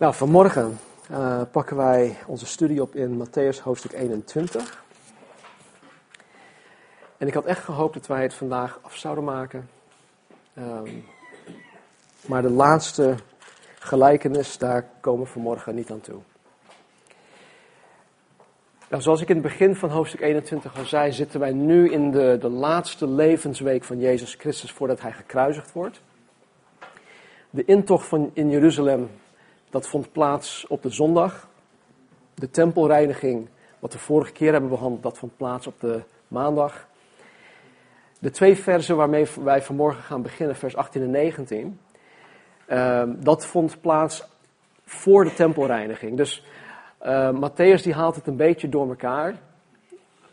Nou, vanmorgen uh, pakken wij onze studie op in Matthäus hoofdstuk 21. En ik had echt gehoopt dat wij het vandaag af zouden maken. Um, maar de laatste gelijkenis, daar komen we vanmorgen niet aan toe. Nou, zoals ik in het begin van hoofdstuk 21 al zei, zitten wij nu in de, de laatste levensweek van Jezus Christus voordat hij gekruisigd wordt. De intocht van, in Jeruzalem dat vond plaats op de zondag. De tempelreiniging, wat we vorige keer hebben behandeld, dat vond plaats op de maandag. De twee versen waarmee wij vanmorgen gaan beginnen, vers 18 en 19, ehm, dat vond plaats voor de tempelreiniging. Dus uh, Matthäus die haalt het een beetje door elkaar,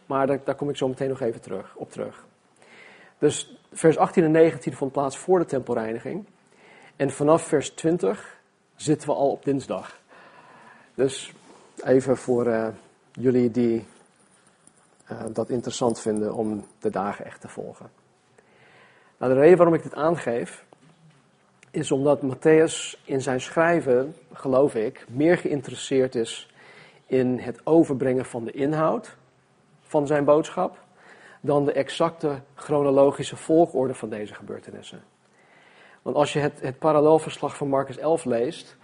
maar daar, daar kom ik zo meteen nog even terug, op terug. Dus vers 18 en 19 vond plaats voor de tempelreiniging. En vanaf vers 20 zitten we al op dinsdag. Dus even voor uh, jullie die uh, dat interessant vinden om de dagen echt te volgen. Nou, de reden waarom ik dit aangeef, is omdat Matthäus in zijn schrijven, geloof ik, meer geïnteresseerd is in het overbrengen van de inhoud van zijn boodschap, dan de exacte chronologische volgorde van deze gebeurtenissen. Want als je het, het parallelverslag van Marcus 11 leest,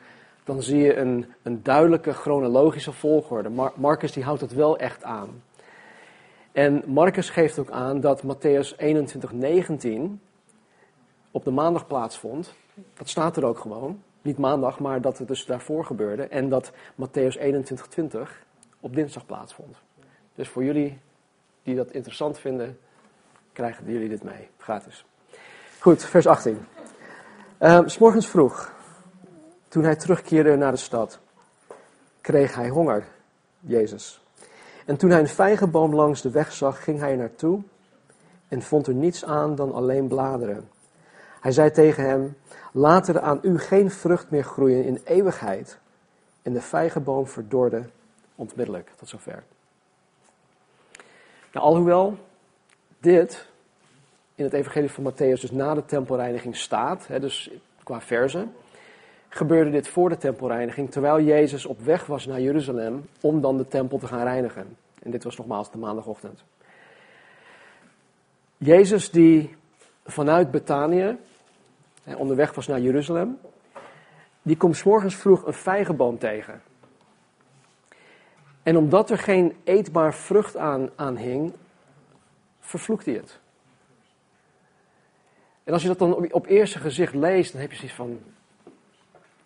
dan zie je een, een duidelijke chronologische volgorde. Mar Marcus die houdt het wel echt aan. En Marcus geeft ook aan dat Matthäus 21, 19 op de maandag plaatsvond. Dat staat er ook gewoon. Niet maandag, maar dat het dus daarvoor gebeurde. En dat Matthäus 21, 20 op dinsdag plaatsvond. Dus voor jullie die dat interessant vinden, krijgen jullie dit mee. Gratis. Goed, vers 18. Uh, s morgens vroeg, toen hij terugkeerde naar de stad, kreeg hij honger, Jezus. En toen hij een vijgenboom langs de weg zag, ging hij er naartoe en vond er niets aan dan alleen bladeren. Hij zei tegen hem, laat er aan u geen vrucht meer groeien in eeuwigheid. En de vijgenboom verdorde onmiddellijk, tot zover. Nou, alhoewel dit in het evangelie van Matthäus dus na de tempelreiniging staat, hè, dus qua verzen, gebeurde dit voor de tempelreiniging, terwijl Jezus op weg was naar Jeruzalem om dan de tempel te gaan reinigen. En dit was nogmaals de maandagochtend. Jezus die vanuit Betanië onderweg was naar Jeruzalem, die komt s morgens vroeg een vijgenboom tegen. En omdat er geen eetbaar vrucht aan, aan hing, vervloekt hij het. En als je dat dan op, eerste gezicht leest, dan heb je zoiets van,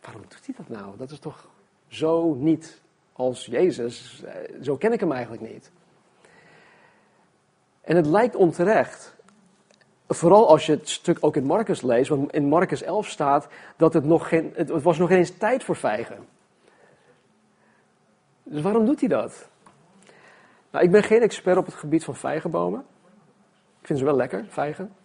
waarom doet hij dat nou? Dat is toch zo niet als Jezus. Zo ken ik hem eigenlijk niet. En het lijkt onterecht. Vooral als je het stuk ook in Marcus leest, want in Marcus 11 staat dat het nog geen, het was nog eens tijd voor vijgen. Dus waarom doet hij dat? Nou, ik ben geen expert op het gebied van vijgenbomen. Ik vind ze wel lekker, vijgen.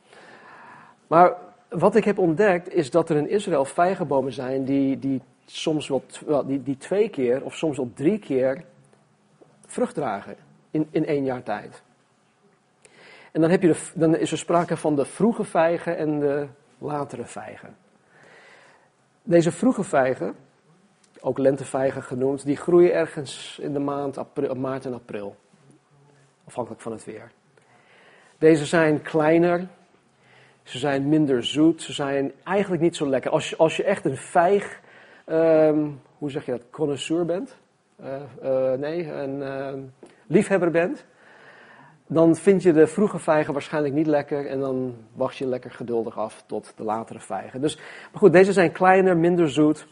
Maar wat ik heb ontdekt is dat er in Israël vijgenbomen zijn die, die soms wel, die, die twee keer of soms wel drie keer vrucht dragen in, in één jaar tijd. En dan, heb je dan is er sprake van de vroege vijgen en de latere vijgen. Deze vroege vijgen, ook lentevijgen genoemd, die groeien ergens in de maand april, maart en april. Afhankelijk van het weer. Deze zijn kleiner, ze zijn minder zoet. Ze zijn eigenlijk niet zo lekker. Als je, als je echt een vijg, ehm, hoe zeg je dat, connoisseur bent. Uh, nee, een uh, liefhebber bent. Dan vind je de vroege vijgen waarschijnlijk niet lekker. En dan wacht je lekker geduldig af tot de latere vijgen. Dus, maar goed, deze zijn kleiner, minder zoet.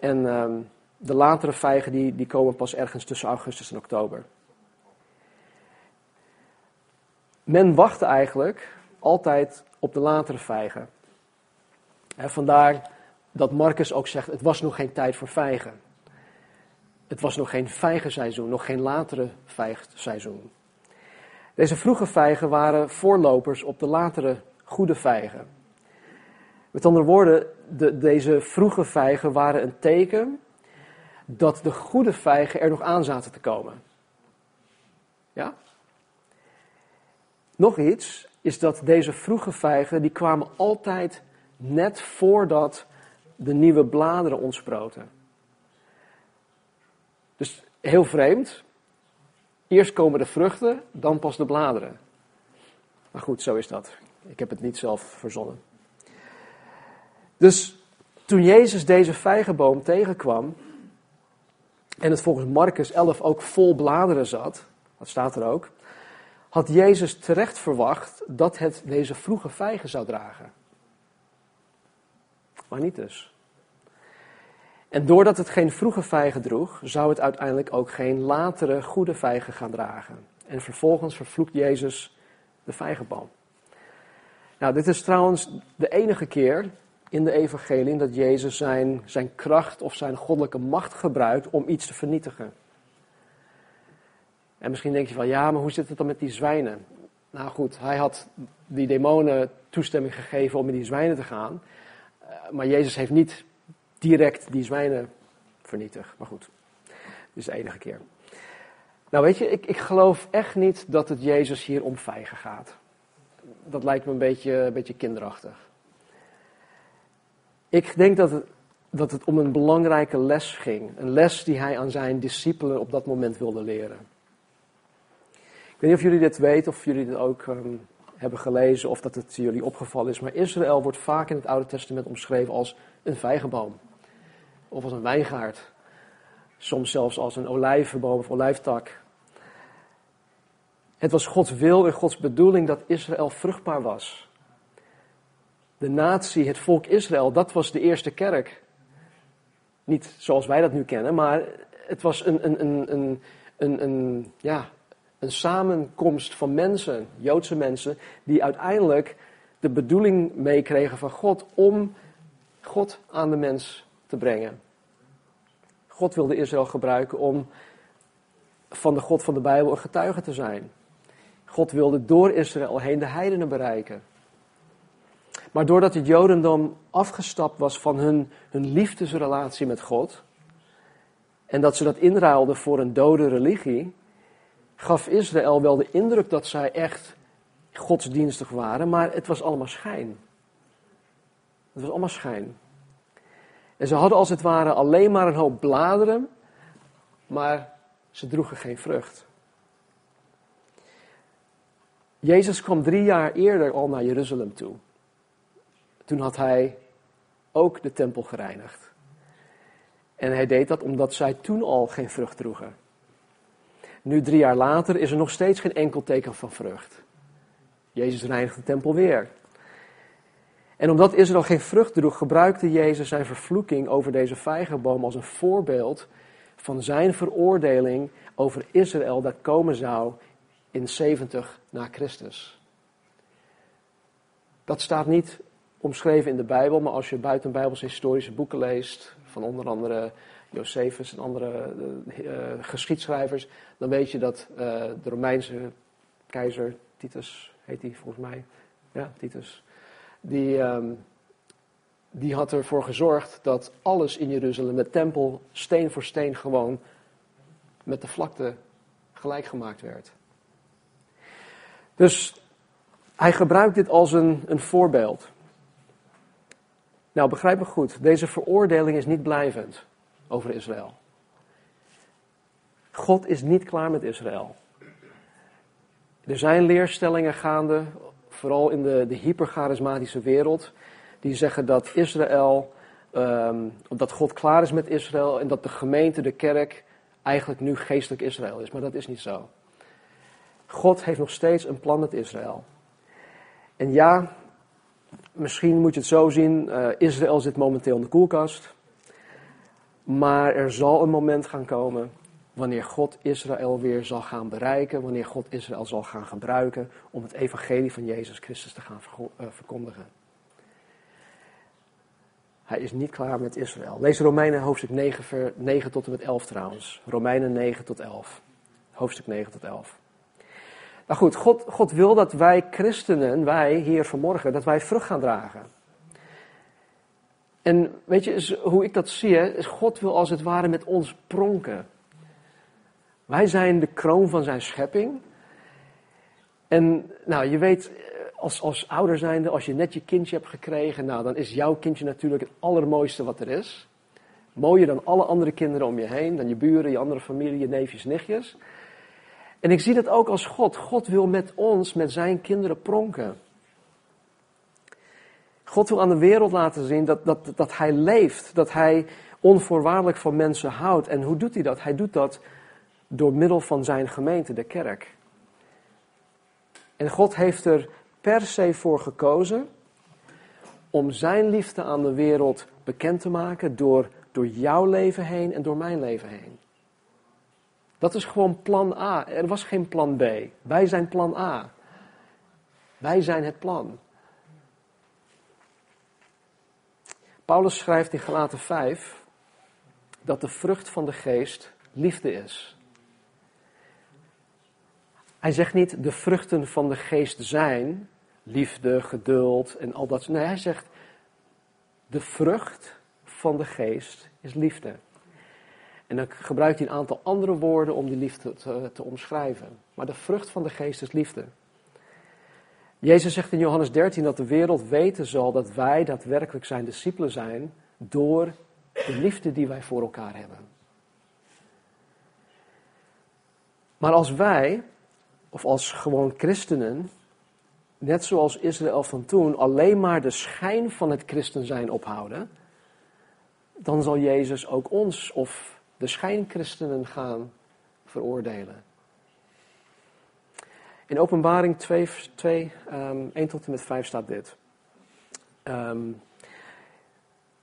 En ehm, de latere vijgen die, die komen pas ergens tussen augustus en oktober. Men wachtte eigenlijk altijd op de latere vijgen. En vandaar dat Marcus ook zegt, het was nog geen tijd voor vijgen. Het was nog geen vijgenseizoen, nog geen latere vijgseizoen. Deze vroege vijgen waren voorlopers op de latere goede vijgen. Met andere woorden, de, deze vroege vijgen waren een teken dat de goede vijgen er nog aan zaten te komen. Ja? Nog iets, is dat deze vroege vijgen, die kwamen altijd net voordat de nieuwe bladeren ontsproten. Dus heel vreemd. Eerst komen de vruchten, dan pas de bladeren. Maar goed, zo is dat. Ik heb het niet zelf verzonnen. Dus toen Jezus deze vijgenboom tegenkwam, en het volgens Marcus 11 ook vol bladeren zat, dat staat er ook, had Jezus terecht verwacht dat het deze vroege vijgen zou dragen. Maar niet dus. En doordat het geen vroege vijgen droeg, zou het uiteindelijk ook geen latere goede vijgen gaan dragen. En vervolgens vervloekt Jezus de vijgenboom. Nou, dit is trouwens de enige keer in de evangelie dat Jezus zijn, zijn kracht of zijn goddelijke macht gebruikt om iets te vernietigen. En misschien denk je van, ja, maar hoe zit het dan met die zwijnen? Nou goed, hij had die demonen toestemming gegeven om in die zwijnen te gaan. Eh, maar Jezus heeft niet direct die zwijnen vernietigd. Maar goed, dit is de enige keer. Nou weet je, ik, ik geloof echt niet dat het Jezus hier om vijgen gaat. Dat lijkt me een beetje, een beetje kinderachtig. Ik denk dat het, dat het om een belangrijke les ging. Een les die hij aan zijn discipelen op dat moment wilde leren. Ik weet niet of jullie dit weten, of jullie dit ook um, hebben gelezen, of dat het jullie opgevallen is. Maar Israël wordt vaak in het Oude Testament omschreven als een vijgenboom. Of als een wijngaard. Soms zelfs als een olijvenboom of olijftak. Het was Gods wil en Gods bedoeling dat Israël vruchtbaar was de natie, het volk Israël, dat was de eerste kerk. Niet zoals wij dat nu kennen, maar het was een, een, een, een, een, een, ja, een samenkomst van mensen, Joodse mensen, die uiteindelijk de bedoeling meekregen van God om God aan de mens te brengen. God wilde Israël gebruiken om van de God van de Bijbel een getuige te zijn. God wilde door Israël heen de heidenen bereiken. Maar doordat het Jodendom afgestapt was van hun, hun liefdesrelatie met God, en dat ze dat inruilden voor een dode religie, gaf Israël wel de indruk dat zij echt godsdienstig waren, maar het was allemaal schijn. Het was allemaal schijn. En ze hadden als het ware alleen maar een hoop bladeren, maar ze droegen geen vrucht. Jezus kwam drie jaar eerder al naar Jeruzalem toe toen had hij ook de tempel gereinigd. En hij deed dat omdat zij toen al geen vrucht droegen. Nu, drie jaar later, is er nog steeds geen enkel teken van vrucht. Jezus reinigt de tempel weer. En omdat Israël geen vrucht droeg, gebruikte Jezus zijn vervloeking over deze vijgenboom als een voorbeeld van zijn veroordeling over Israël dat komen zou in 70 na Christus. Dat staat niet omschreven in de Bijbel, maar als je buiten Bijbelse historische boeken leest, van onder andere Josephus en andere uh, geschiedschrijvers, dan weet je dat uh, de Romeinse keizer, Titus heet hij volgens mij, ja, Titus, die, um, die had ervoor gezorgd dat alles in Jeruzalem, de tempel, steen voor steen gewoon met de vlakte gelijk gemaakt werd. Dus hij gebruikt dit als een, een voorbeeld. Nou, begrijp me goed. Deze veroordeling is niet blijvend over Israël. God is niet klaar met Israël. Er zijn leerstellingen gaande, vooral in de, de hypercharismatische wereld, die zeggen dat Israël, um, dat God klaar is met Israël en dat de gemeente, de kerk, eigenlijk nu geestelijk Israël is. Maar dat is niet zo. God heeft nog steeds een plan met Israël. En ja, Misschien moet je het zo zien, uh, Israël zit momenteel in de koelkast. Maar er zal een moment gaan komen wanneer God Israël weer zal gaan bereiken, wanneer God Israël zal gaan gebruiken om het evangelie van Jezus Christus te gaan uh, verkondigen. Hij is niet klaar met Israël. Lees Romeinen hoofdstuk 9, 9 tot en met 11 trouwens. Romeinen 9 tot 11. Hoofdstuk 9 tot 11. Nou goed, God, God wil dat wij christenen, wij hier vanmorgen, dat wij vrucht gaan dragen. En weet je, hoe ik dat zie, God wil als het ware met ons pronken. Wij zijn de kroon van zijn schepping. En nou, je weet, als, als ouder zijnde, als je net je kindje hebt gekregen, nou, dan is jouw kindje natuurlijk het allermooiste wat er is. Mooier dan alle andere kinderen om je heen, dan je buren, je andere familie, je neefjes, nichtjes. En ik zie dat ook als God. God wil met ons, met zijn kinderen pronken. God wil aan de wereld laten zien dat, dat, dat hij leeft, dat hij onvoorwaardelijk van mensen houdt. En hoe doet hij dat? Hij doet dat door middel van zijn gemeente, de kerk. En God heeft er per se voor gekozen om zijn liefde aan de wereld bekend te maken door, door jouw leven heen en door mijn leven heen. Dat is gewoon plan A. Er was geen plan B. Wij zijn plan A. Wij zijn het plan. Paulus schrijft in Galaten 5 dat de vrucht van de geest liefde is. Hij zegt niet de vruchten van de geest zijn liefde, geduld en al dat. Nee, hij zegt de vrucht van de geest is liefde. En dan gebruikt hij een aantal andere woorden om die liefde te, te omschrijven. Maar de vrucht van de geest is liefde. Jezus zegt in Johannes 13 dat de wereld weten zal dat wij daadwerkelijk zijn discipelen zijn door de liefde die wij voor elkaar hebben. Maar als wij, of als gewoon christenen, net zoals Israël van toen, alleen maar de schijn van het christen zijn ophouden, dan zal Jezus ook ons of de schijnchristenen gaan veroordelen. In Openbaring 2, 2 um, 1 tot en met 5 staat dit. Um,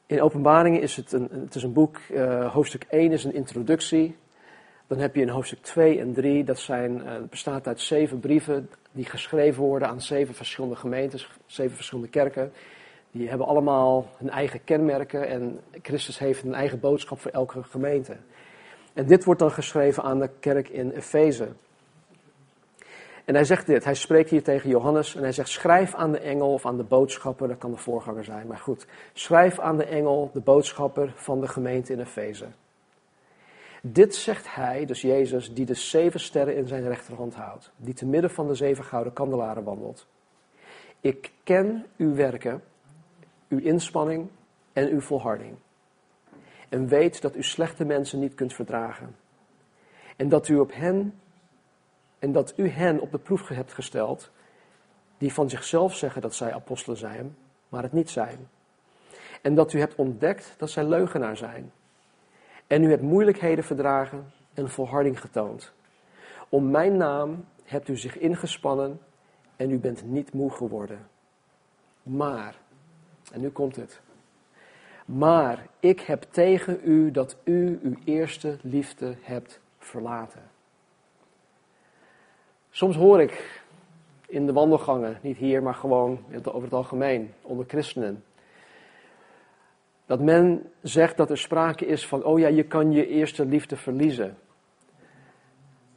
in Openbaringen is het een, het is een boek, uh, hoofdstuk 1 is een introductie. Dan heb je in hoofdstuk 2 en 3, dat zijn, uh, bestaat uit zeven brieven die geschreven worden aan zeven verschillende gemeentes, zeven verschillende kerken. Die hebben allemaal hun eigen kenmerken en Christus heeft een eigen boodschap voor elke gemeente. En dit wordt dan geschreven aan de kerk in Efeze. En hij zegt dit, hij spreekt hier tegen Johannes en hij zegt, schrijf aan de engel of aan de boodschapper, dat kan de voorganger zijn, maar goed. Schrijf aan de engel, de boodschapper van de gemeente in Efeze. Dit zegt hij, dus Jezus, die de zeven sterren in zijn rechterhand houdt, die te midden van de zeven gouden kandelaren wandelt. Ik ken uw werken, uw inspanning en uw volharding. En weet dat u slechte mensen niet kunt verdragen. En dat u op hen en dat u hen op de proef hebt gesteld, die van zichzelf zeggen dat zij apostelen zijn, maar het niet zijn. En dat u hebt ontdekt dat zij leugenaar zijn. En u hebt moeilijkheden verdragen en volharding getoond. Om mijn naam hebt u zich ingespannen en u bent niet moe geworden. Maar, en nu komt het. Maar ik heb tegen u dat u uw eerste liefde hebt verlaten. Soms hoor ik in de wandelgangen, niet hier, maar gewoon over het algemeen, onder christenen, dat men zegt dat er sprake is van, oh ja, je kan je eerste liefde verliezen.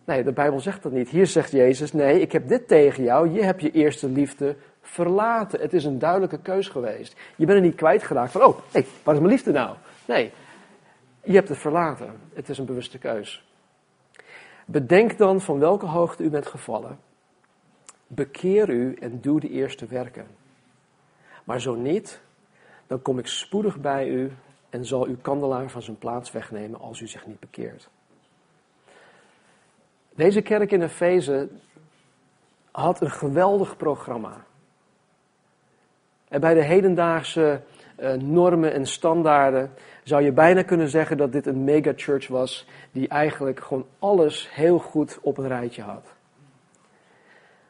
Nee, de Bijbel zegt dat niet. Hier zegt Jezus, nee, ik heb dit tegen jou, je hebt je eerste liefde verlaten. Het is een duidelijke keus geweest. Je bent er niet kwijtgeraakt van, oh, hey, waar is mijn liefde nou? Nee, je hebt het verlaten. Het is een bewuste keus. Bedenk dan van welke hoogte u bent gevallen. Bekeer u en doe de eerste werken. Maar zo niet, dan kom ik spoedig bij u en zal uw kandelaar van zijn plaats wegnemen als u zich niet bekeert. Deze kerk in Efeze had een geweldig programma. En bij de hedendaagse uh, normen en standaarden zou je bijna kunnen zeggen dat dit een megachurch was die eigenlijk gewoon alles heel goed op een rijtje had.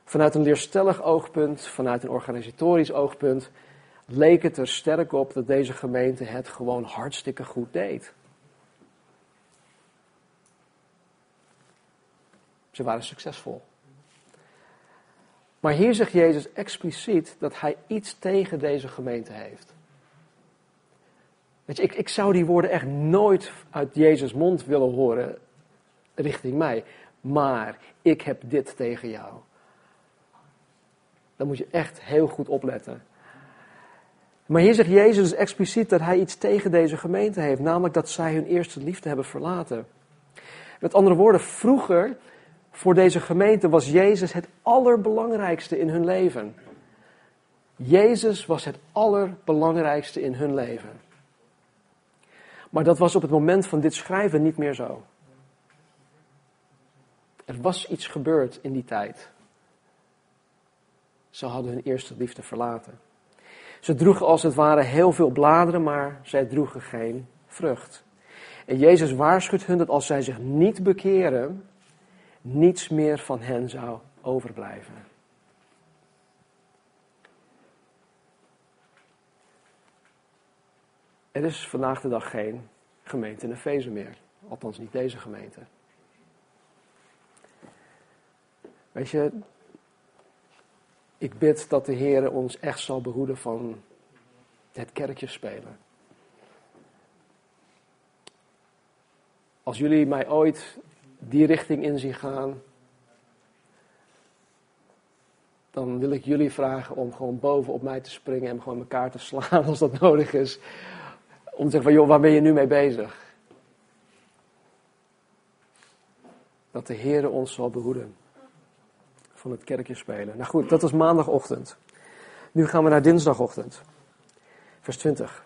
Vanuit een leerstellig oogpunt, vanuit een organisatorisch oogpunt, leek het er sterk op dat deze gemeente het gewoon hartstikke goed deed. Ze waren succesvol. Maar hier zegt Jezus expliciet dat hij iets tegen deze gemeente heeft. Weet je, ik, ik zou die woorden echt nooit uit Jezus' mond willen horen richting mij. Maar ik heb dit tegen jou. Dan moet je echt heel goed opletten. Maar hier zegt Jezus dus expliciet dat hij iets tegen deze gemeente heeft, namelijk dat zij hun eerste liefde hebben verlaten. Met andere woorden, vroeger voor deze gemeente was Jezus het allerbelangrijkste in hun leven. Jezus was het allerbelangrijkste in hun leven. Maar dat was op het moment van dit schrijven niet meer zo. Er was iets gebeurd in die tijd. Ze hadden hun eerste liefde verlaten. Ze droegen als het ware heel veel bladeren, maar zij droegen geen vrucht. En Jezus waarschuwt hun dat als zij zich niet bekeren, niets meer van hen zou overblijven. Er is vandaag de dag geen gemeente in Efeze meer. Althans niet deze gemeente. Weet je, ik bid dat de Heer ons echt zal behoeden van het kerkje spelen. Als jullie mij ooit die richting in zien gaan, dan wil ik jullie vragen om gewoon boven op mij te springen en gewoon elkaar te slaan als dat nodig is. Om te zeggen van, joh, waar ben je nu mee bezig? Dat de Heer ons zal behoeden van het kerkje spelen. Nou goed, dat was maandagochtend. Nu gaan we naar dinsdagochtend. Vers 20.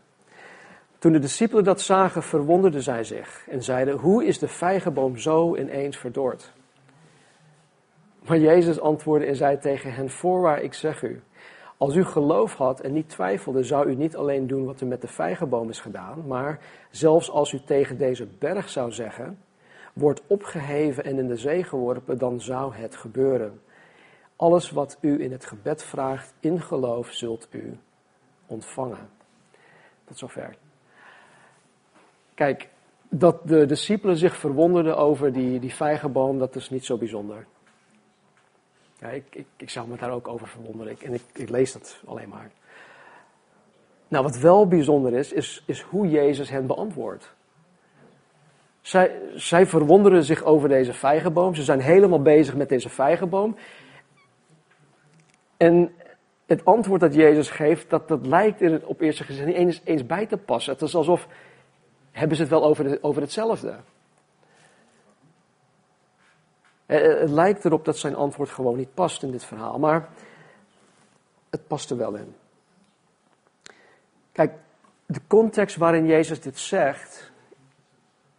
Toen de discipelen dat zagen, verwonderden zij zich en zeiden: Hoe is de vijgenboom zo ineens verdord? Maar Jezus antwoordde en zei tegen hen: Voorwaar, ik zeg u, als u geloof had en niet twijfelde, zou u niet alleen doen wat er met de vijgenboom is gedaan, maar zelfs als u tegen deze berg zou zeggen: Word opgeheven en in de zee geworpen, dan zou het gebeuren. Alles wat u in het gebed vraagt, in geloof, zult u ontvangen. Tot zover. Kijk, dat de discipelen zich verwonderden over die, die vijgenboom, dat is niet zo bijzonder. Ja, ik, ik, ik zou me daar ook over verwonderen. Ik, en ik, ik lees dat alleen maar. Nou, wat wel bijzonder is, is, is hoe Jezus hen beantwoordt. Zij, zij verwonderen zich over deze vijgenboom. Ze zijn helemaal bezig met deze vijgenboom. En het antwoord dat Jezus geeft, dat, dat lijkt er op eerste gezicht niet eens, eens bij te passen. Het is alsof, hebben ze het wel over, de, over hetzelfde. Eh, het lijkt erop dat zijn antwoord gewoon niet past in dit verhaal, maar het past er wel in. Kijk, de context waarin Jezus dit zegt,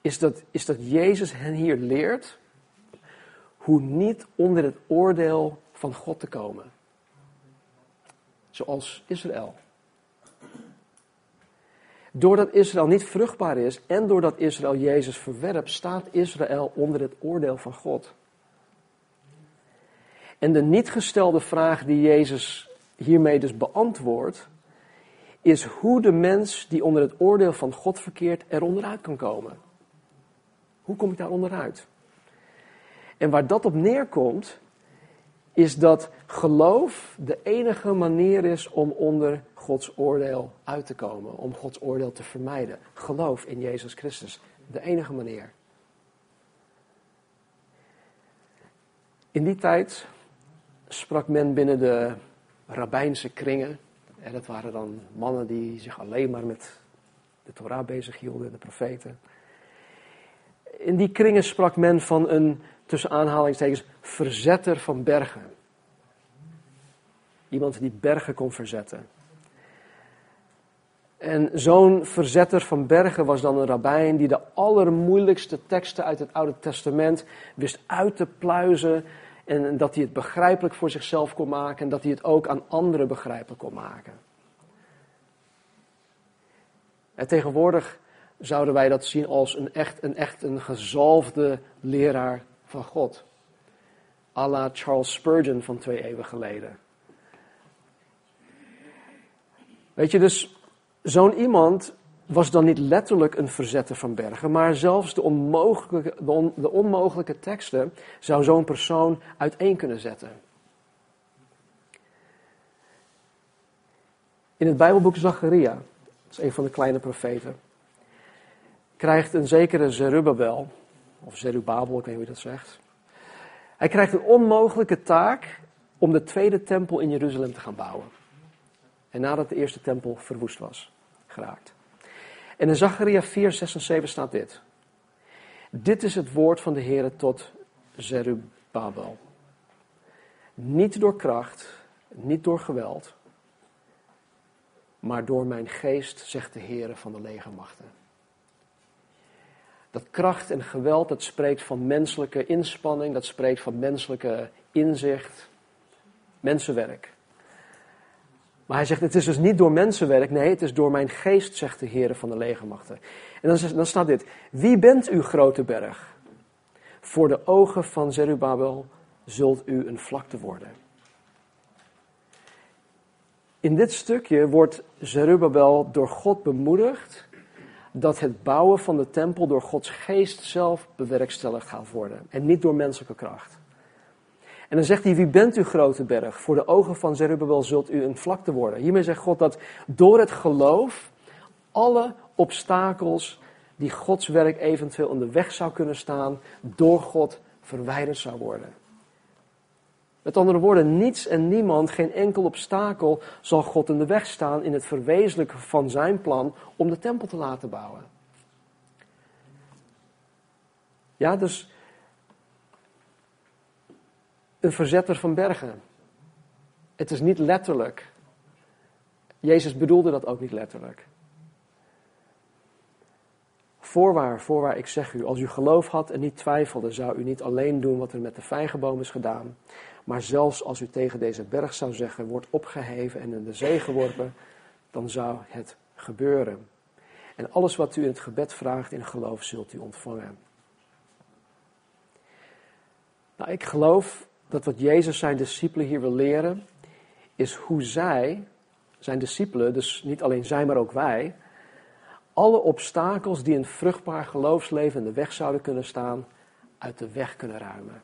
is dat, is dat Jezus hen hier leert hoe niet onder het oordeel van God te komen zoals Israël. Doordat Israël niet vruchtbaar is en doordat Israël Jezus verwerpt, staat Israël onder het oordeel van God. En de niet gestelde vraag die Jezus hiermee dus beantwoordt, is hoe de mens die onder het oordeel van God verkeert er onderuit kan komen. Hoe kom ik daar onderuit? En waar dat op neerkomt, is dat geloof de enige manier is om onder Gods oordeel uit te komen, om Gods oordeel te vermijden. Geloof in Jezus Christus, de enige manier. In die tijd sprak men binnen de rabbijnse kringen, en dat waren dan mannen die zich alleen maar met de Torah bezighielden, de profeten. In die kringen sprak men van een tussen aanhalingstekens, verzetter van bergen. Iemand die bergen kon verzetten. En zo'n verzetter van bergen was dan een rabbijn die de allermoeilijkste teksten uit het Oude Testament wist uit te pluizen. En dat hij het begrijpelijk voor zichzelf kon maken en dat hij het ook aan anderen begrijpelijk kon maken. En tegenwoordig zouden wij dat zien als een echt een, echt een gezalfde leraar van God. à Charles Spurgeon van twee eeuwen geleden. Weet je, dus zo'n iemand was dan niet letterlijk een verzetter van bergen, maar zelfs de onmogelijke, de, onmogelijke teksten zou zo'n persoon uiteen kunnen zetten. In het Bijbelboek Zacharia, dat is een van de kleine profeten, krijgt een zekere Zerubbabel, of Zerubabel, ik weet niet hoe je dat zegt. Hij krijgt een onmogelijke taak om de tweede tempel in Jeruzalem te gaan bouwen. En nadat de eerste tempel verwoest was, geraakt. En in Zacharia 4, 6 en 7 staat dit. Dit is het woord van de Heer tot Zerubabel. Niet door kracht, niet door geweld, maar door mijn geest, zegt de Heer van de legermachten. Dat kracht en geweld, dat spreekt van menselijke inspanning, dat spreekt van menselijke inzicht, mensenwerk. Maar hij zegt, het is dus niet door mensenwerk, nee, het is door mijn geest, zegt de Heer van de legermachten. En dan, dan staat dit, wie bent u grote berg? Voor de ogen van Zerubabel zult u een vlakte worden. In dit stukje wordt Zerubabel door God bemoedigd dat het bouwen van de tempel door Gods geest zelf bewerkstelligd gaat worden en niet door menselijke kracht. En dan zegt hij, wie bent u grote berg? Voor de ogen van Zerubabel zult u een vlakte worden. Hiermee zegt God dat door het geloof alle obstakels die Gods werk eventueel in de weg zou kunnen staan, door God verwijderd zou worden. Met andere woorden, niets en niemand, geen enkel obstakel zal God in de weg staan in het verwezenlijken van zijn plan om de tempel te laten bouwen. Ja, dus een verzetter van bergen. Het is niet letterlijk. Jezus bedoelde dat ook niet letterlijk. Voorwaar, voorwaar, ik zeg u, als u geloof had en niet twijfelde, zou u niet alleen doen wat er met de vijgenboom is gedaan, maar zelfs als u tegen deze berg zou zeggen, wordt opgeheven en in de zee geworpen, dan zou het gebeuren. En alles wat u in het gebed vraagt in geloof, zult u ontvangen. Nou, ik geloof dat wat Jezus zijn discipelen hier wil leren, is hoe zij, zijn discipelen, dus niet alleen zij, maar ook wij, alle obstakels die een vruchtbaar geloofsleven in de weg zouden kunnen staan, uit de weg kunnen ruimen.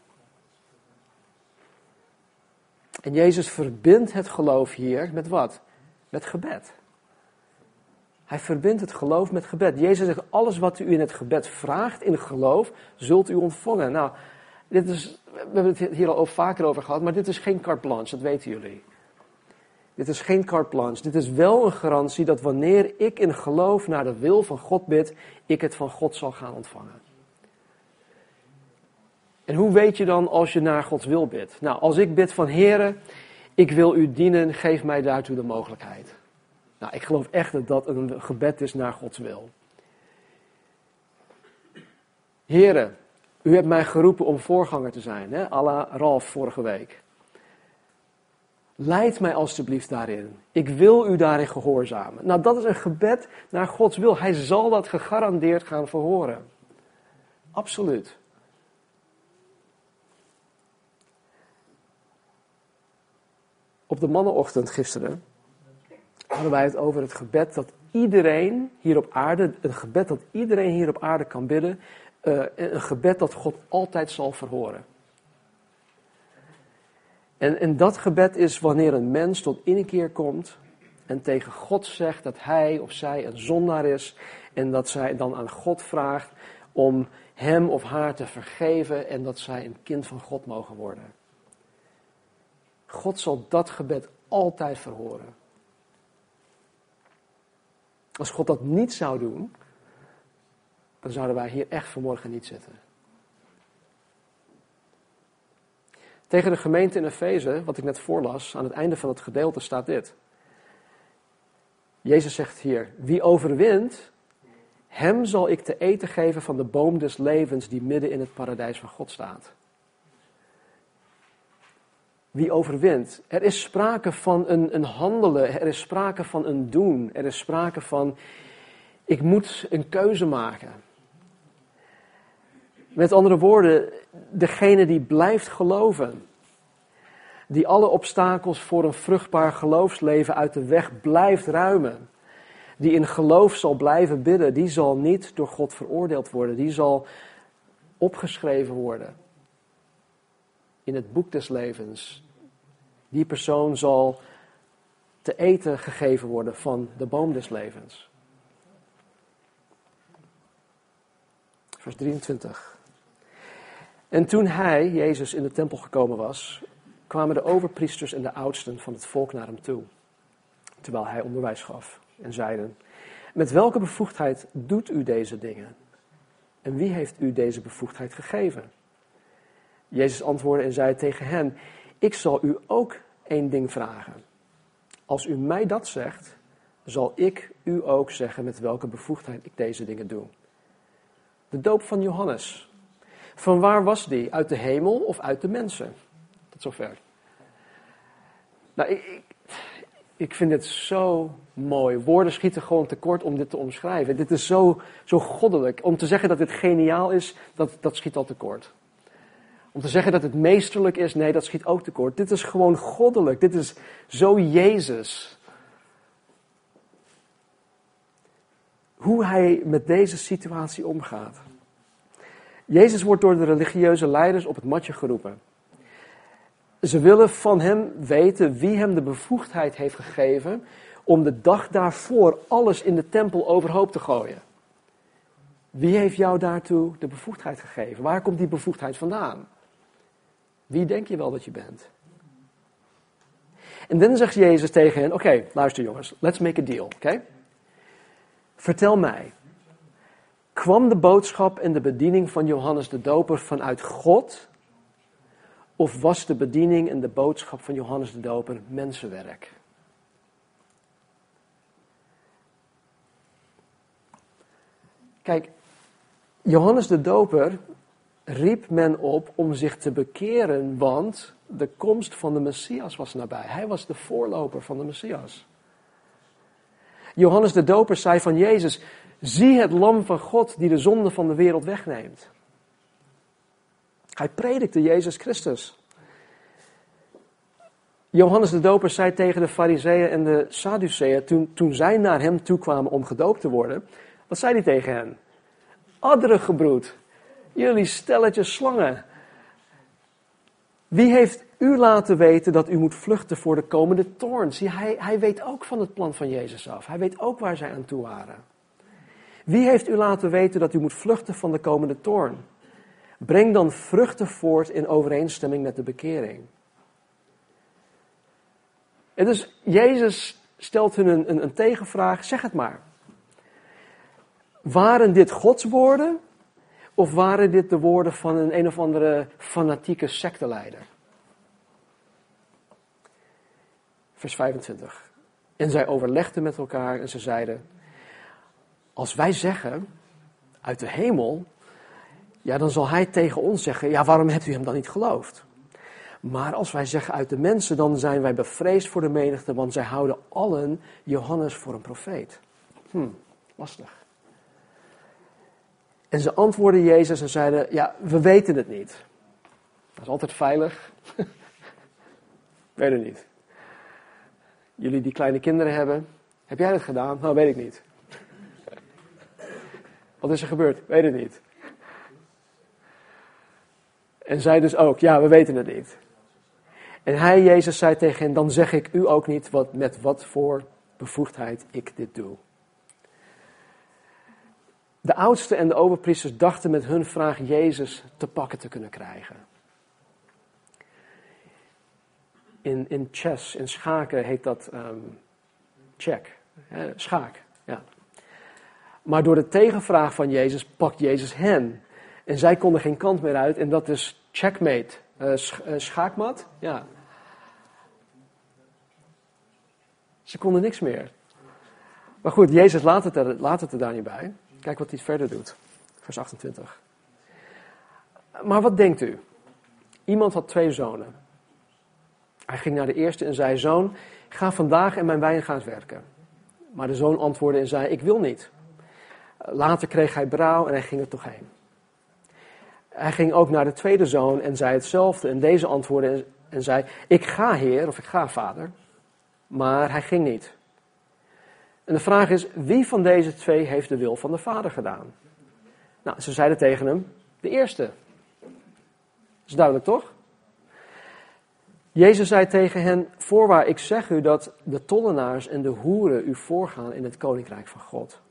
En Jezus verbindt het geloof hier met wat? Met gebed. Hij verbindt het geloof met gebed. Jezus zegt, alles wat u in het gebed vraagt, in geloof, zult u ontvangen. Nou, dit is, we hebben het hier al vaker over gehad, maar dit is geen carte blanche, dat weten jullie. Dit is geen carte blanche. Dit is wel een garantie dat wanneer ik in geloof naar de wil van God bid, ik het van God zal gaan ontvangen. En hoe weet je dan als je naar Gods wil bidt? Nou, als ik bid van Heere, ik wil u dienen, geef mij daartoe de mogelijkheid. Nou, ik geloof echt dat dat een gebed is naar Gods wil. Heren, u hebt mij geroepen om voorganger te zijn, hè? la Ralf vorige week. Leid mij alstublieft daarin. Ik wil u daarin gehoorzamen. Nou, dat is een gebed naar Gods wil. Hij zal dat gegarandeerd gaan verhoren. Absoluut. Op de mannenochtend gisteren hadden wij het over het gebed dat iedereen hier op aarde, een gebed dat iedereen hier op aarde kan bidden, uh, een gebed dat God altijd zal verhoren. En, en dat gebed is wanneer een mens tot inkeer komt en tegen God zegt dat hij of zij een zondaar is en dat zij dan aan God vraagt om hem of haar te vergeven en dat zij een kind van God mogen worden. God zal dat gebed altijd verhoren. Als God dat niet zou doen, dan zouden wij hier echt vanmorgen niet zitten. Tegen de gemeente in Efeze, wat ik net voorlas, aan het einde van het gedeelte staat dit. Jezus zegt hier, wie overwint, hem zal ik te eten geven van de boom des levens die midden in het paradijs van God staat. Wie overwint. Er is sprake van een, een handelen, er is sprake van een doen, er is sprake van, ik moet een keuze maken. Met andere woorden, degene die blijft geloven, die alle obstakels voor een vruchtbaar geloofsleven uit de weg blijft ruimen, die in geloof zal blijven bidden, die zal niet door God veroordeeld worden, die zal opgeschreven worden in het boek des levens. Die persoon zal te eten gegeven worden van de boom des levens. Vers 23. En toen hij, Jezus, in de tempel gekomen was, kwamen de overpriesters en de oudsten van het volk naar hem toe, terwijl hij onderwijs gaf, en zeiden, met welke bevoegdheid doet u deze dingen? En wie heeft u deze bevoegdheid gegeven? Jezus antwoordde en zei tegen hen, ik zal u ook één ding vragen. Als u mij dat zegt, zal ik u ook zeggen met welke bevoegdheid ik deze dingen doe. De doop van Johannes. Van waar was die? Uit de hemel of uit de mensen? Tot zover. Nou, ik, ik, ik vind dit zo mooi. Woorden schieten gewoon tekort om dit te omschrijven. Dit is zo, zo goddelijk. Om te zeggen dat dit geniaal is, dat, dat schiet al tekort. Om te zeggen dat het meesterlijk is, nee, dat schiet ook tekort. Dit is gewoon goddelijk. Dit is zo Jezus. Hoe hij met deze situatie omgaat. Jezus wordt door de religieuze leiders op het matje geroepen. Ze willen van hem weten wie hem de bevoegdheid heeft gegeven om de dag daarvoor alles in de tempel overhoop te gooien. Wie heeft jou daartoe de bevoegdheid gegeven? Waar komt die bevoegdheid vandaan? Wie denk je wel dat je bent? En dan zegt Jezus tegen hen: Oké, luister jongens, let's make a deal. Oké? Vertel mij, kwam de boodschap en de bediening van Johannes de Doper vanuit God? Of was de bediening en de boodschap van Johannes de Doper mensenwerk? Kijk, Johannes de Doper riep men op om zich te bekeren, want de komst van de Messias was nabij. Hij was de voorloper van de Messias. Johannes de Doper zei van Jezus: Zie het lam van God die de zonde van de wereld wegneemt. Hij predikte Jezus Christus. Johannes de Doper zei tegen de Fariseeën en de Sadduceeën, toen, toen zij naar hem toe kwamen om gedoopt te worden, wat zei hij tegen hen? Adderen gebroed, jullie stelletje slangen. Wie heeft u laten weten dat u moet vluchten voor de komende toorn? Zie, hij, hij weet ook van het plan van Jezus af. Hij weet ook waar zij aan toe waren. Wie heeft u laten weten dat u moet vluchten van de komende toorn? Breng dan vruchten voort in overeenstemming met de bekering. En dus Jezus stelt hun een, een, een tegenvraag, zeg het maar. Waren dit Gods woorden of waren dit de woorden van een een of andere fanatieke secteleider? Vers 25. En zij overlegden met elkaar en ze zeiden: Als wij zeggen uit de hemel, ja, dan zal hij tegen ons zeggen: Ja, waarom hebt u hem dan niet geloofd? Maar als wij zeggen uit de mensen, dan zijn wij bevreesd voor de menigte, want zij houden allen Johannes voor een profeet. Hm, lastig. En ze antwoordden Jezus en zeiden: Ja, we weten het niet. Dat is altijd veilig. weet het niet. Jullie die kleine kinderen hebben, heb jij het gedaan? Nou, weet ik niet. Wat is er gebeurd? Weet het niet. En zij dus ook, ja, we weten het niet. En hij, Jezus, zei tegen hen, dan zeg ik u ook niet wat, met wat voor bevoegdheid ik dit doe. De oudsten en de overpriesters dachten met hun vraag Jezus te pakken te kunnen krijgen. In, in chess, in schaken heet dat um, check, hè, schaak. Maar door de tegenvraag van Jezus pakt Jezus hen. En zij konden geen kant meer uit en dat is checkmate, uh, schaakmat. Ja. Ze konden niks meer. Maar goed, Jezus laat het er, laat het er daar niet bij. Kijk wat hij verder doet. Vers 28. Maar wat denkt u? Iemand had twee zonen. Hij ging naar de eerste en zei: Zoon, ga vandaag in mijn wijngaard werken. Maar de zoon antwoordde en zei: Ik wil niet. Later kreeg hij brouw en hij ging er toch heen. Hij ging ook naar de tweede zoon en zei hetzelfde. En deze antwoordde en zei: Ik ga, heer, of ik ga, vader. Maar hij ging niet. En de vraag is, wie van deze twee heeft de wil van de vader gedaan? Nou, ze zeiden tegen hem, de eerste. Dat is duidelijk toch? Jezus zei tegen hen, voorwaar ik zeg u dat de tollenaars en de hoeren u voorgaan in het koninkrijk van God.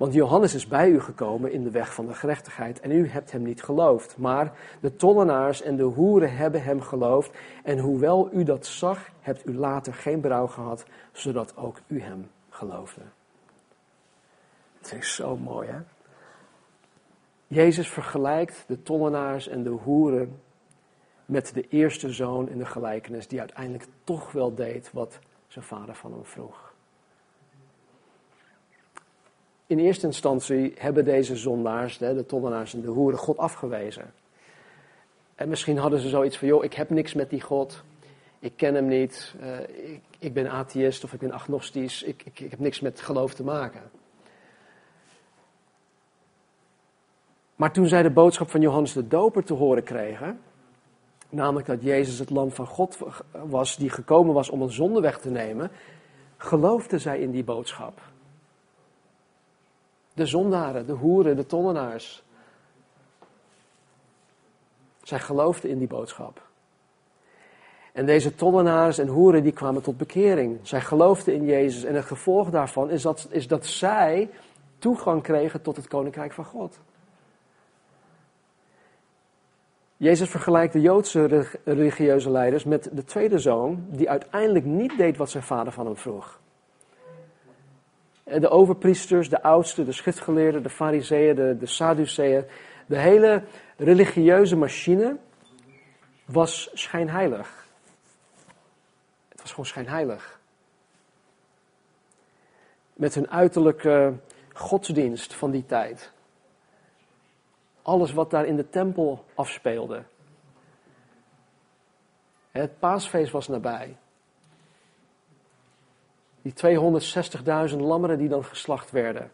Want Johannes is bij u gekomen in de weg van de gerechtigheid en u hebt hem niet geloofd. Maar de tollenaars en de hoeren hebben hem geloofd. En hoewel u dat zag, hebt u later geen berouw gehad, zodat ook u hem geloofde. Het is zo mooi, hè? Jezus vergelijkt de tollenaars en de hoeren met de eerste zoon in de gelijkenis, die uiteindelijk toch wel deed wat zijn vader van hem vroeg. In eerste instantie hebben deze zondaars, de tollenaars en de hoeren, God afgewezen. En misschien hadden ze zoiets van, joh, ik heb niks met die God. Ik ken hem niet. Uh, ik, ik, ben atheïst of ik ben agnostisch. Ik, ik, ik heb niks met geloof te maken. Maar toen zij de boodschap van Johannes de Doper te horen kregen, namelijk dat Jezus het lam van God was die gekomen was om een zonde weg te nemen, geloofden zij in die boodschap. De zondaren, de hoeren, de tollenaars. Zij geloofden in die boodschap. En deze tollenaars en hoeren die kwamen tot bekering. Zij geloofden in Jezus en het gevolg daarvan is dat, is dat zij toegang kregen tot het koninkrijk van God. Jezus vergelijkt de Joodse religieuze leiders met de tweede zoon, die uiteindelijk niet deed wat zijn vader van hem vroeg. De overpriesters, de oudsten, de schriftgeleerden, de fariseeën, de, de sadduceeën, de hele religieuze machine was schijnheilig. Het was gewoon schijnheilig. Met hun uiterlijke godsdienst van die tijd. Alles wat daar in de tempel afspeelde. Het paasfeest was nabij. Die 260.000 lammeren die dan geslacht werden.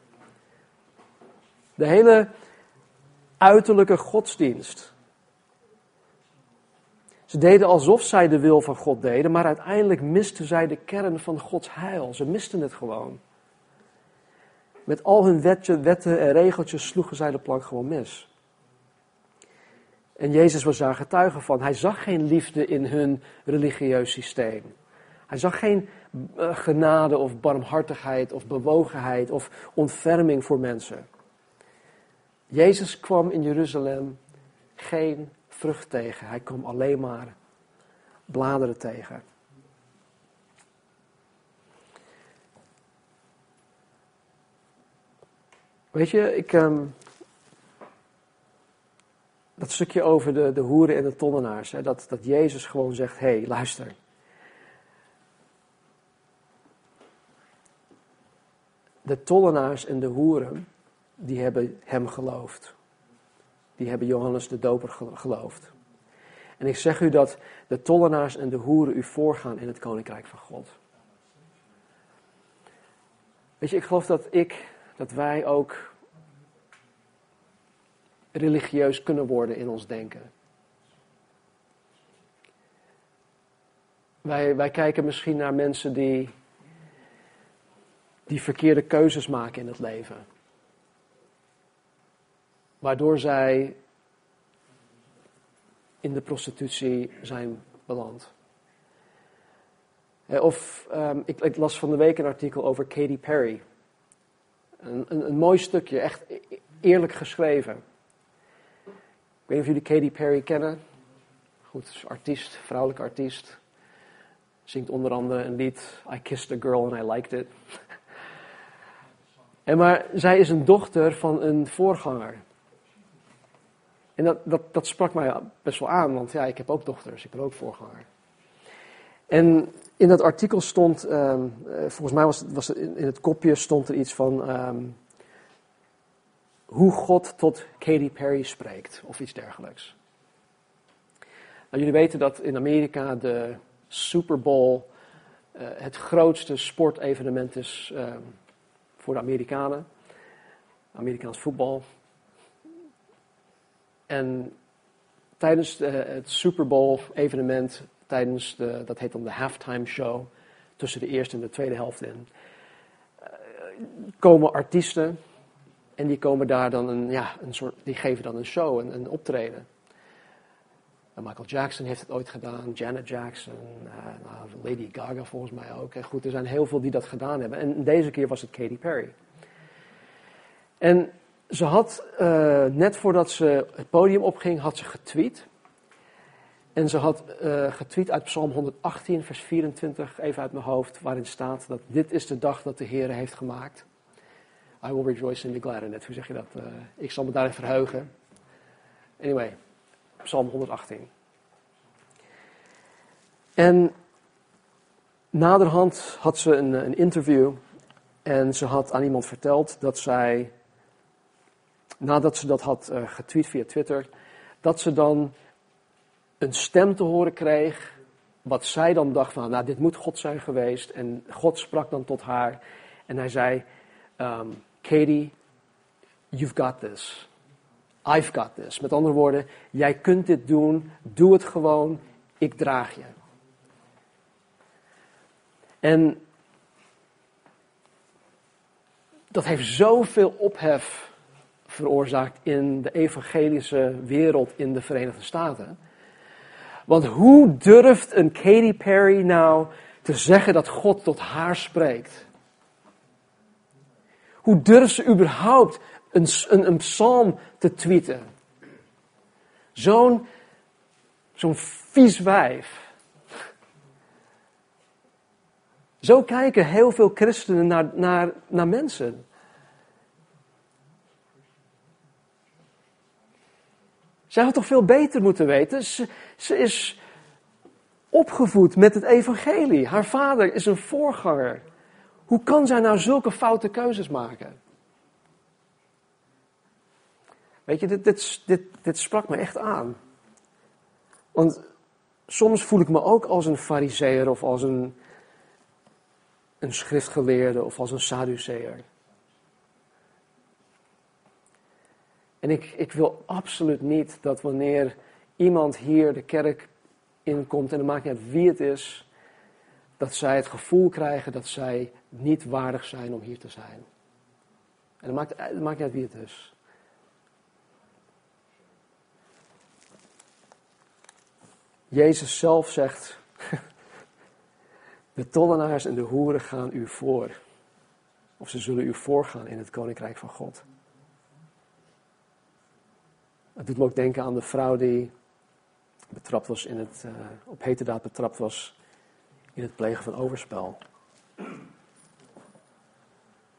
De hele uiterlijke godsdienst. Ze deden alsof zij de wil van God deden, maar uiteindelijk misten zij de kern van Gods heil. Ze misten het gewoon. Met al hun wetten en regeltjes sloegen zij de plank gewoon mis. En Jezus was daar getuige van. Hij zag geen liefde in hun religieus systeem. Hij zag geen genade of barmhartigheid of bewogenheid of ontferming voor mensen. Jezus kwam in Jeruzalem geen vrucht tegen. Hij kwam alleen maar bladeren tegen. Weet je, ik, um, dat stukje over de, de hoeren en de tollenaars, hè, dat, dat Jezus gewoon zegt, hé, hey, luister. De tollenaars en de hoeren, die hebben hem geloofd. Die hebben Johannes de Doper geloofd. En ik zeg u dat de tollenaars en de hoeren u voorgaan in het koninkrijk van God. Weet je, ik geloof dat ik, dat wij ook religieus kunnen worden in ons denken. Wij, wij kijken misschien naar mensen die, die verkeerde keuzes maken in het leven. Waardoor zij in de prostitutie zijn beland. Eh, of um, ik, ik, las van de week een artikel over Katy Perry. Een, een, mooi stukje, echt e-, eerlijk geschreven. Ik weet niet of jullie Katy Perry kennen. Goed, artiest, vrouwelijke artiest. Zingt onder andere een lied, I Kissed a Girl and I Liked It. En maar zij is een dochter van een voorganger. En dat, dat, dat sprak mij best wel aan, want ja, ik heb ook dochters, ik ben ook voorganger. En in dat artikel stond, um, volgens mij was, was in, het kopje stond er iets van um, hoe God tot Katy Perry spreekt of iets dergelijks. Nou, jullie weten dat in Amerika de Super Bowl uh, het grootste sportevenement is uh, voor de Amerikanen. Amerikaans voetbal. En tijdens de, het Super Bowl evenement, tijdens de, dat heet dan de halftime show, tussen de eerste en de tweede helft uh, komen artiesten en die komen daar dan een, ja, een soort, die geven dan een show, een, een optreden. Michael Jackson heeft het ooit gedaan, Janet Jackson, uh, nou, Lady Gaga volgens mij ook. En goed, er zijn heel veel die dat gedaan hebben. En deze keer was het Katy Perry. En ze had, uh, net voordat ze het podium opging, had ze getweet. En ze had uh, getweet uit Psalm 118, vers 24, even uit mijn hoofd, waarin staat dat dit is de dag dat de Heer heeft gemaakt. I will rejoice in the glad in it. Hoe zeg je dat? Ik zal me daarin verheugen. Anyway, Psalm 118. En naderhand had ze een, een interview En ze had aan iemand verteld dat zij, nadat ze dat had uh, getweet via Twitter, dat ze dan een stem te horen kreeg, wat zij dan dacht van, nou dit moet God zijn geweest. En God sprak dan tot haar en hij zei, um, Katie, you've got this. I've got this. Met andere woorden, jij kunt dit doen, doe het gewoon, ik draag je. En dat heeft zoveel ophef veroorzaakt in de evangelische wereld in de Verenigde Staten. Want hoe durft een Katy Perry nou te zeggen dat God tot haar spreekt? Hoe durft ze überhaupt een, een, psalm te tweeten? Zo'n zo'n vies wijf. Zo kijken heel veel christenen naar, naar, naar mensen. Zij had toch veel beter moeten weten? Ze, ze is opgevoed met het evangelie. Haar vader is een voorganger. Hoe kan zij nou zulke foute keuzes maken? Weet je, dit, dit, dit, dit sprak me echt aan. Want soms voel ik me ook als een fariseer of als een, een schriftgeleerde of als een saduceer. En ik, ik wil absoluut niet dat wanneer iemand hier de kerk inkomt, en dan maakt niet uit wie het is, dat zij het gevoel krijgen dat zij niet waardig zijn om hier te zijn. En dat maakt, het maakt niet uit wie het is. Jezus zelf zegt, de tollenaars en de hoeren gaan u voor. Of ze zullen u voorgaan in het koninkrijk van God. Het doet me ook denken aan de vrouw die betrapt was in het, uh, op heterdaad betrapt was in het plegen van overspel.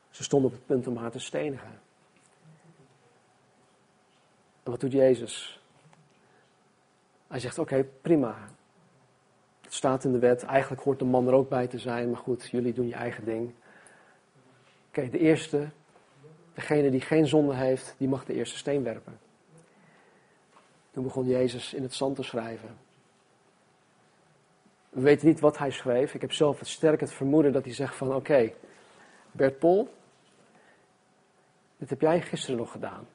Ze stond op het punt om haar te stenigen. En wat doet Jezus? Hij zegt: Oké, prima. Het staat in de wet. Eigenlijk hoort de man er ook bij te zijn. Maar goed, jullie doen je eigen ding. Oké, de eerste, degene die geen zonde heeft, die mag de eerste steen werpen. Toen begon Jezus in het zand te schrijven. We weten niet wat hij schreef. Ik heb zelf het sterk het vermoeden dat hij zegt van oké, Bert Pol, dit heb jij gisteren nog gedaan.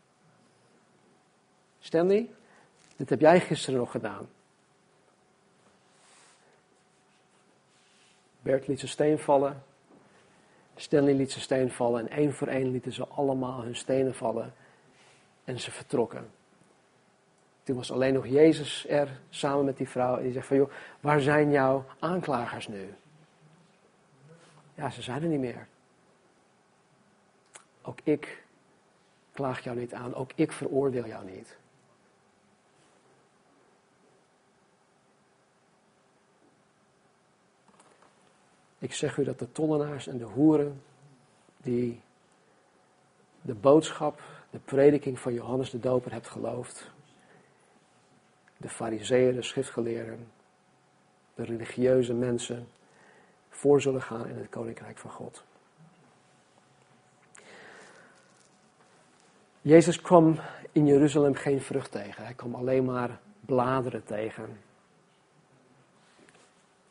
Stanley, dit heb jij gisteren nog gedaan. Bert liet zijn steen vallen. Stanley liet zijn steen vallen. En één voor één lieten ze allemaal hun stenen vallen. En ze vertrokken. Toen was alleen nog Jezus er samen met die vrouw. En die zegt van, joh, waar zijn jouw aanklagers nu? Ja, ze zijn er niet meer. Ook ik klaag jou niet aan. Ook ik veroordeel jou niet. Ik zeg u dat de tollenaars en de hoeren die de boodschap, de prediking van Johannes de Doper hebt geloofd, de fariseeën, de schriftgeleerden, de religieuze mensen voor zullen gaan in het koninkrijk van God. Jezus kwam in Jeruzalem geen vrucht tegen. Hij kwam alleen maar bladeren tegen.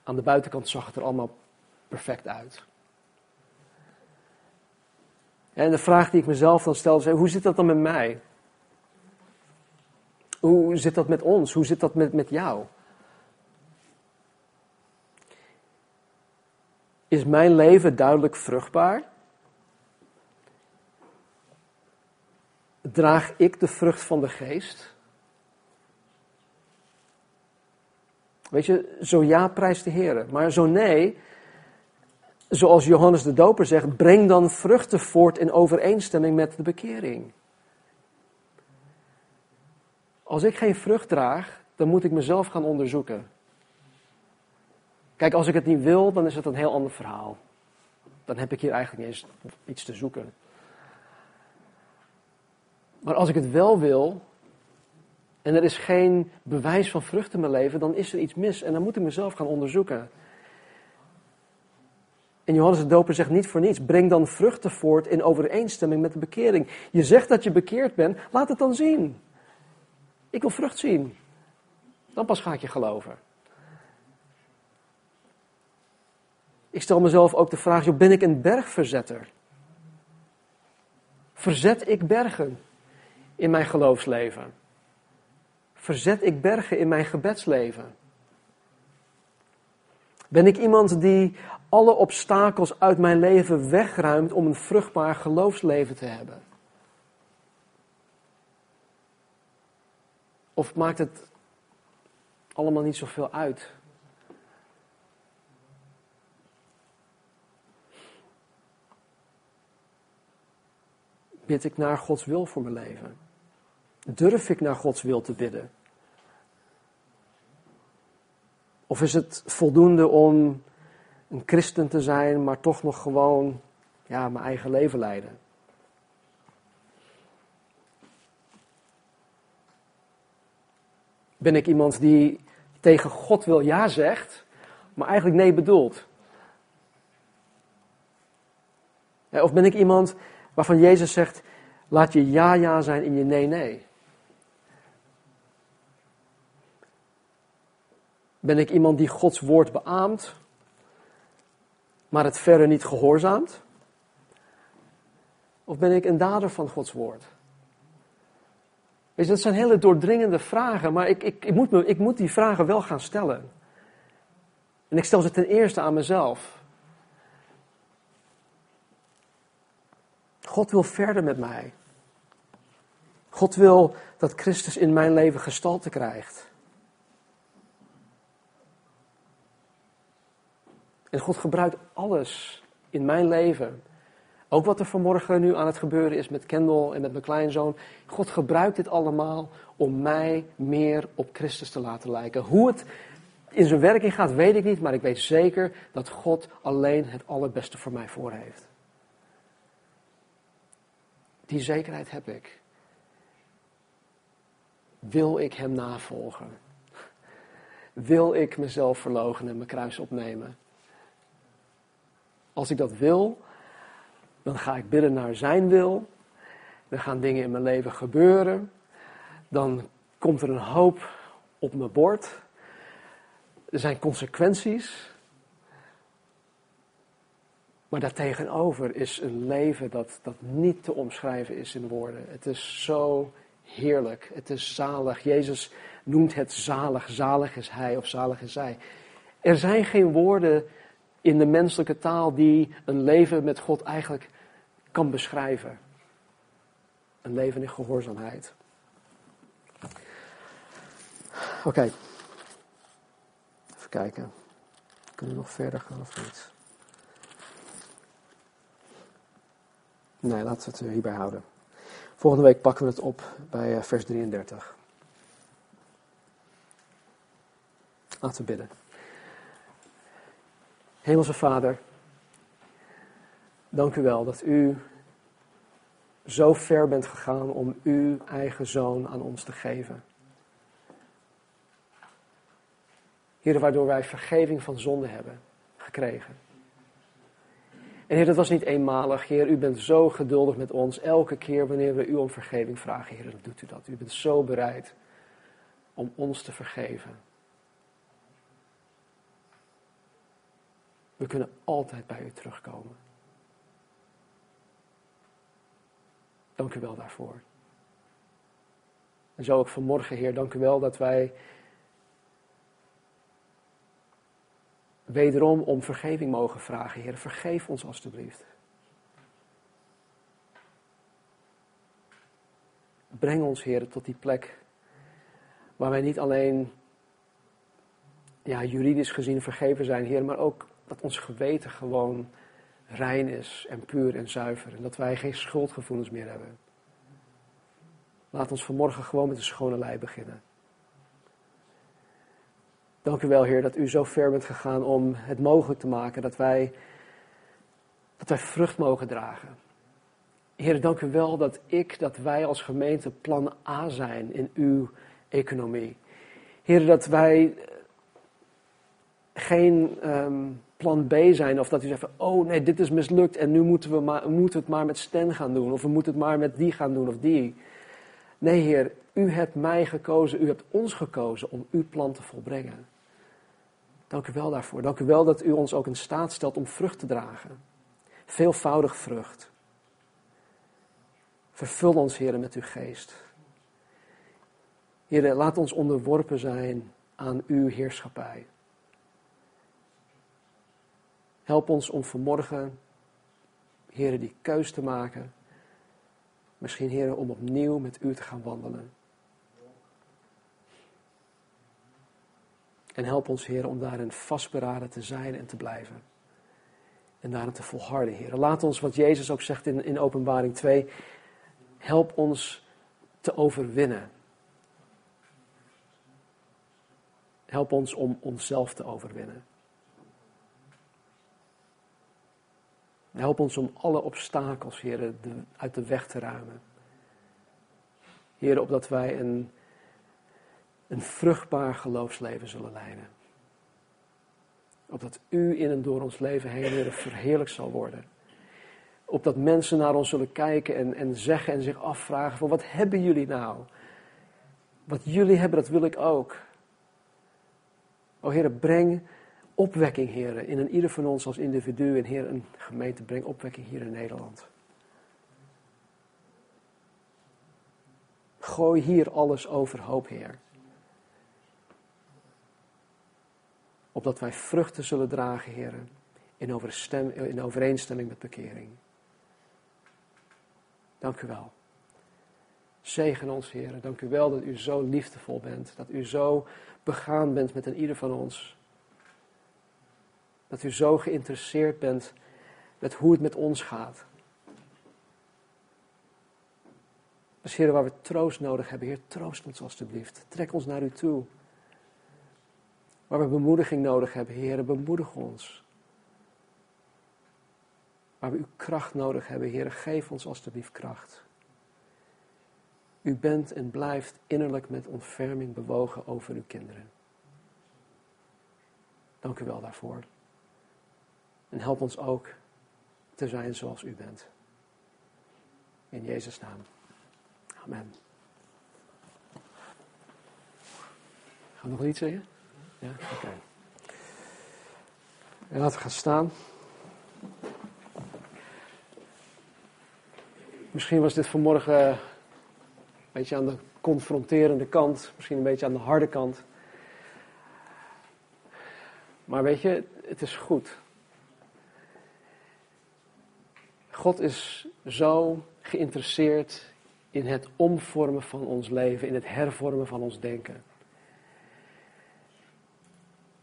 Aan de buitenkant zag het er allemaal perfect uit. En de vraag die ik mezelf dan stelde is: hoe zit dat dan met mij? Hoe zit dat met ons? Hoe zit dat met, met jou? Is mijn leven duidelijk vruchtbaar? Draag ik de vrucht van de geest? Weet je, zo ja, prijs de Heer. Maar zo nee, zoals Johannes de Doper zegt, breng dan vruchten voort in overeenstemming met de bekering. Als ik geen vrucht draag, dan moet ik mezelf gaan onderzoeken. Kijk, als ik het niet wil, dan is het een heel ander verhaal. Dan heb ik hier eigenlijk niet eens iets te zoeken. Maar als ik het wel wil, en er is geen bewijs van vrucht in mijn leven, dan is er iets mis en dan moet ik mezelf gaan onderzoeken. En Johannes de Doper zegt niet voor niets, breng dan vruchten voort in overeenstemming met de bekering. Je zegt dat je bekeerd bent, laat het dan zien. Ik wil vrucht zien. Dan pas ga ik je geloven. Ik stel mezelf ook de vraag, ben ik een bergverzetter? Verzet ik bergen in mijn geloofsleven? Verzet ik bergen in mijn gebedsleven? Ben ik iemand die alle obstakels uit mijn leven wegruimt om een vruchtbaar geloofsleven te hebben? Of maakt het allemaal niet zoveel uit? Bid ik naar Gods wil voor mijn leven? Durf ik naar Gods wil te bidden? Of is het voldoende om een christen te zijn, maar toch nog gewoon ja, mijn eigen leven leiden? Ben ik iemand die tegen God wil ja zegt, maar eigenlijk nee bedoelt? Of ben ik iemand waarvan Jezus zegt, laat je ja ja zijn in je nee nee? Ben ik iemand die Gods woord beaamt, maar het verder niet gehoorzaamt? Of ben ik een dader van Gods woord? Weet je, dat zijn hele doordringende vragen, maar ik, ik, ik, moet me, ik moet die vragen wel gaan stellen. En ik stel ze ten eerste aan mezelf. God wil verder met mij. God wil dat Christus in mijn leven gestalte krijgt. En God gebruikt alles in mijn leven. Ook wat er vanmorgen nu aan het gebeuren is met Kendall en met mijn kleinzoon. God gebruikt dit allemaal om mij meer op Christus te laten lijken. Hoe het in zijn werking gaat, weet ik niet, maar ik weet zeker dat God alleen het allerbeste voor mij voor heeft. Die zekerheid heb ik. Wil ik Hem navolgen? Wil ik mezelf verlogen en mijn kruis opnemen? Als ik dat wil, dan ga ik bidden naar Zijn wil. Dan gaan dingen in mijn leven gebeuren. Dan komt er een hoop op mijn bord. Er zijn consequenties. Maar daartegenover is een leven dat, dat niet te omschrijven is in woorden. Het is zo heerlijk. Het is zalig. Jezus noemt het zalig. Zalig is hij of zalig is zij. Er zijn geen woorden in de menselijke taal die een leven met God eigenlijk kan beschrijven. Een leven in gehoorzaamheid. Oké. Even kijken. Kunnen we nog verder gaan of niet? Nee, laten we het hierbij houden. Volgende week pakken we het op bij eh, vers 33. Laten we bidden. Hemelse Vader, dank u wel dat u zo ver bent gegaan om uw eigen zoon aan ons te geven. Heer, waardoor wij vergeving van zonde hebben gekregen. En Heer, dat was niet eenmalig. Heer, u bent zo geduldig met ons. Elke keer wanneer we u om vergeving vragen, Heer, dan doet u dat. U bent zo bereid om ons te vergeven. We kunnen altijd bij u terugkomen. Dank u wel daarvoor. En zo ook vanmorgen, Heer, dank u wel dat wij wederom om vergeving mogen vragen. Heer, vergeef ons alstublieft. Breng ons, Heer, tot die plek waar wij niet alleen ja, juridisch gezien vergeven zijn, Heer, maar ook dat ons geweten gewoon rein is en puur en zuiver. En dat wij geen schuldgevoelens meer hebben. Laat ons vanmorgen gewoon met een schone lei beginnen. Dank u wel, Heer, dat u zo ver bent gegaan om het mogelijk te maken dat wij, dat wij vrucht mogen dragen. Heer, dank u wel dat ik, dat wij als gemeente plan A zijn in uw economie. Heer, dat wij geen um, plan B zijn. Of dat u zegt van, oh nee, dit is mislukt en nu moeten we, maar, moeten het maar met Sten gaan doen. Of we moeten het maar met die gaan doen of die. Nee, Heer, u hebt mij gekozen, u hebt ons gekozen om uw plan te volbrengen. Dank u wel daarvoor. Dank u wel dat u ons ook in staat stelt om vrucht te dragen. Veelvoudig vrucht. Vervul ons, Heer, met uw geest. Heer, laat ons onderworpen zijn aan uw heerschappij. Help ons om vanmorgen, Heer, die keus te maken. Misschien, Heer, om opnieuw met u te gaan wandelen. En help ons, Heer, om daarin vastberaden te zijn en te blijven. En daarin te volharden, Heer. Laat ons, wat Jezus ook zegt in, in Openbaring 2, help ons te overwinnen. Help ons om onszelf te overwinnen. Help ons om alle obstakels, Heer, uit de weg te ruimen. Heer, opdat wij een een vruchtbaar geloofsleven zullen leiden. Opdat u in en door ons leven heen verheerlijk zal worden. Opdat mensen naar ons zullen kijken en, en zeggen en zich afvragen van wat hebben jullie nou? Wat jullie hebben, dat wil ik ook. O Heer, breng opwekking, Heer, in een ieder van ons als individu. En Heer, een gemeente, breng opwekking hier in Nederland. Gooi hier alles overhoop, Heer. opdat wij vruchten zullen dragen, heren, in, in overeenstemming met bekering. Dank u wel. Zegen ons, heren. Dank u wel dat u zo liefdevol bent. Dat u zo begaan bent met een ieder van ons. Dat u zo geïnteresseerd bent met hoe het met ons gaat. Dus heren, waar we troost nodig hebben, Heer, troost ons alstublieft. Trek ons naar u toe. Waar we bemoediging nodig hebben, Heer, bemoedig ons. Waar we uw kracht nodig hebben, Heer, geef ons alstublieft kracht. U bent en blijft innerlijk met ontferming bewogen over uw kinderen. Dank u wel daarvoor. En help ons ook te zijn zoals u bent. In Jezus' naam. Amen. Gaan we nog iets zeggen? Ja, oké. En laten we gaan staan. Misschien was dit vanmorgen een beetje aan de confronterende kant, misschien een beetje aan de harde kant. Maar weet je, het is goed. God is zo geïnteresseerd in het omvormen van ons leven, in het hervormen van ons denken.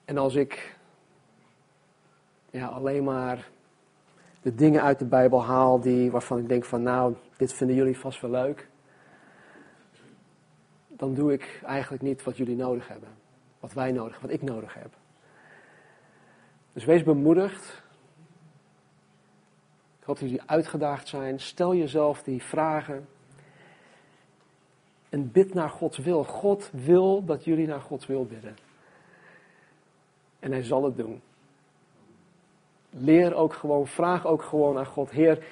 En als ik ja, alleen maar de dingen uit de Bijbel haal die, waarvan ik denk van nou, dit vinden jullie vast wel leuk. Dan doe ik eigenlijk niet wat jullie nodig hebben. Wat wij nodig wat ik nodig heb. Dus wees bemoedigd. Dat jullie uitgedaagd zijn. Stel jezelf die vragen. En bid naar Gods wil. God wil dat jullie naar Gods wil bidden. En hij zal het doen. Leer ook gewoon, vraag ook gewoon aan God, Heer,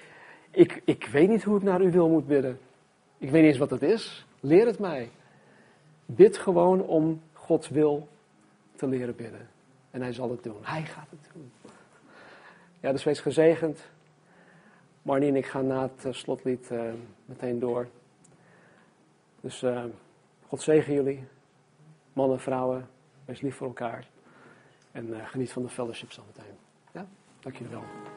ik, ik weet niet hoe ik naar u wil moet bidden. Ik weet niet eens wat het is. Leer het mij. Bid gewoon om Gods wil te leren bidden. En hij zal het doen. Hij gaat het doen. Ja, dus wees gezegend. Marnie en ik gaan na het eh, slotlied uh, meteen door. Dus uh, God zegen jullie. Mannen, vrouwen, wees lief voor elkaar. En geniet van de fellowship zo meteen. Ja, dank jullie wel.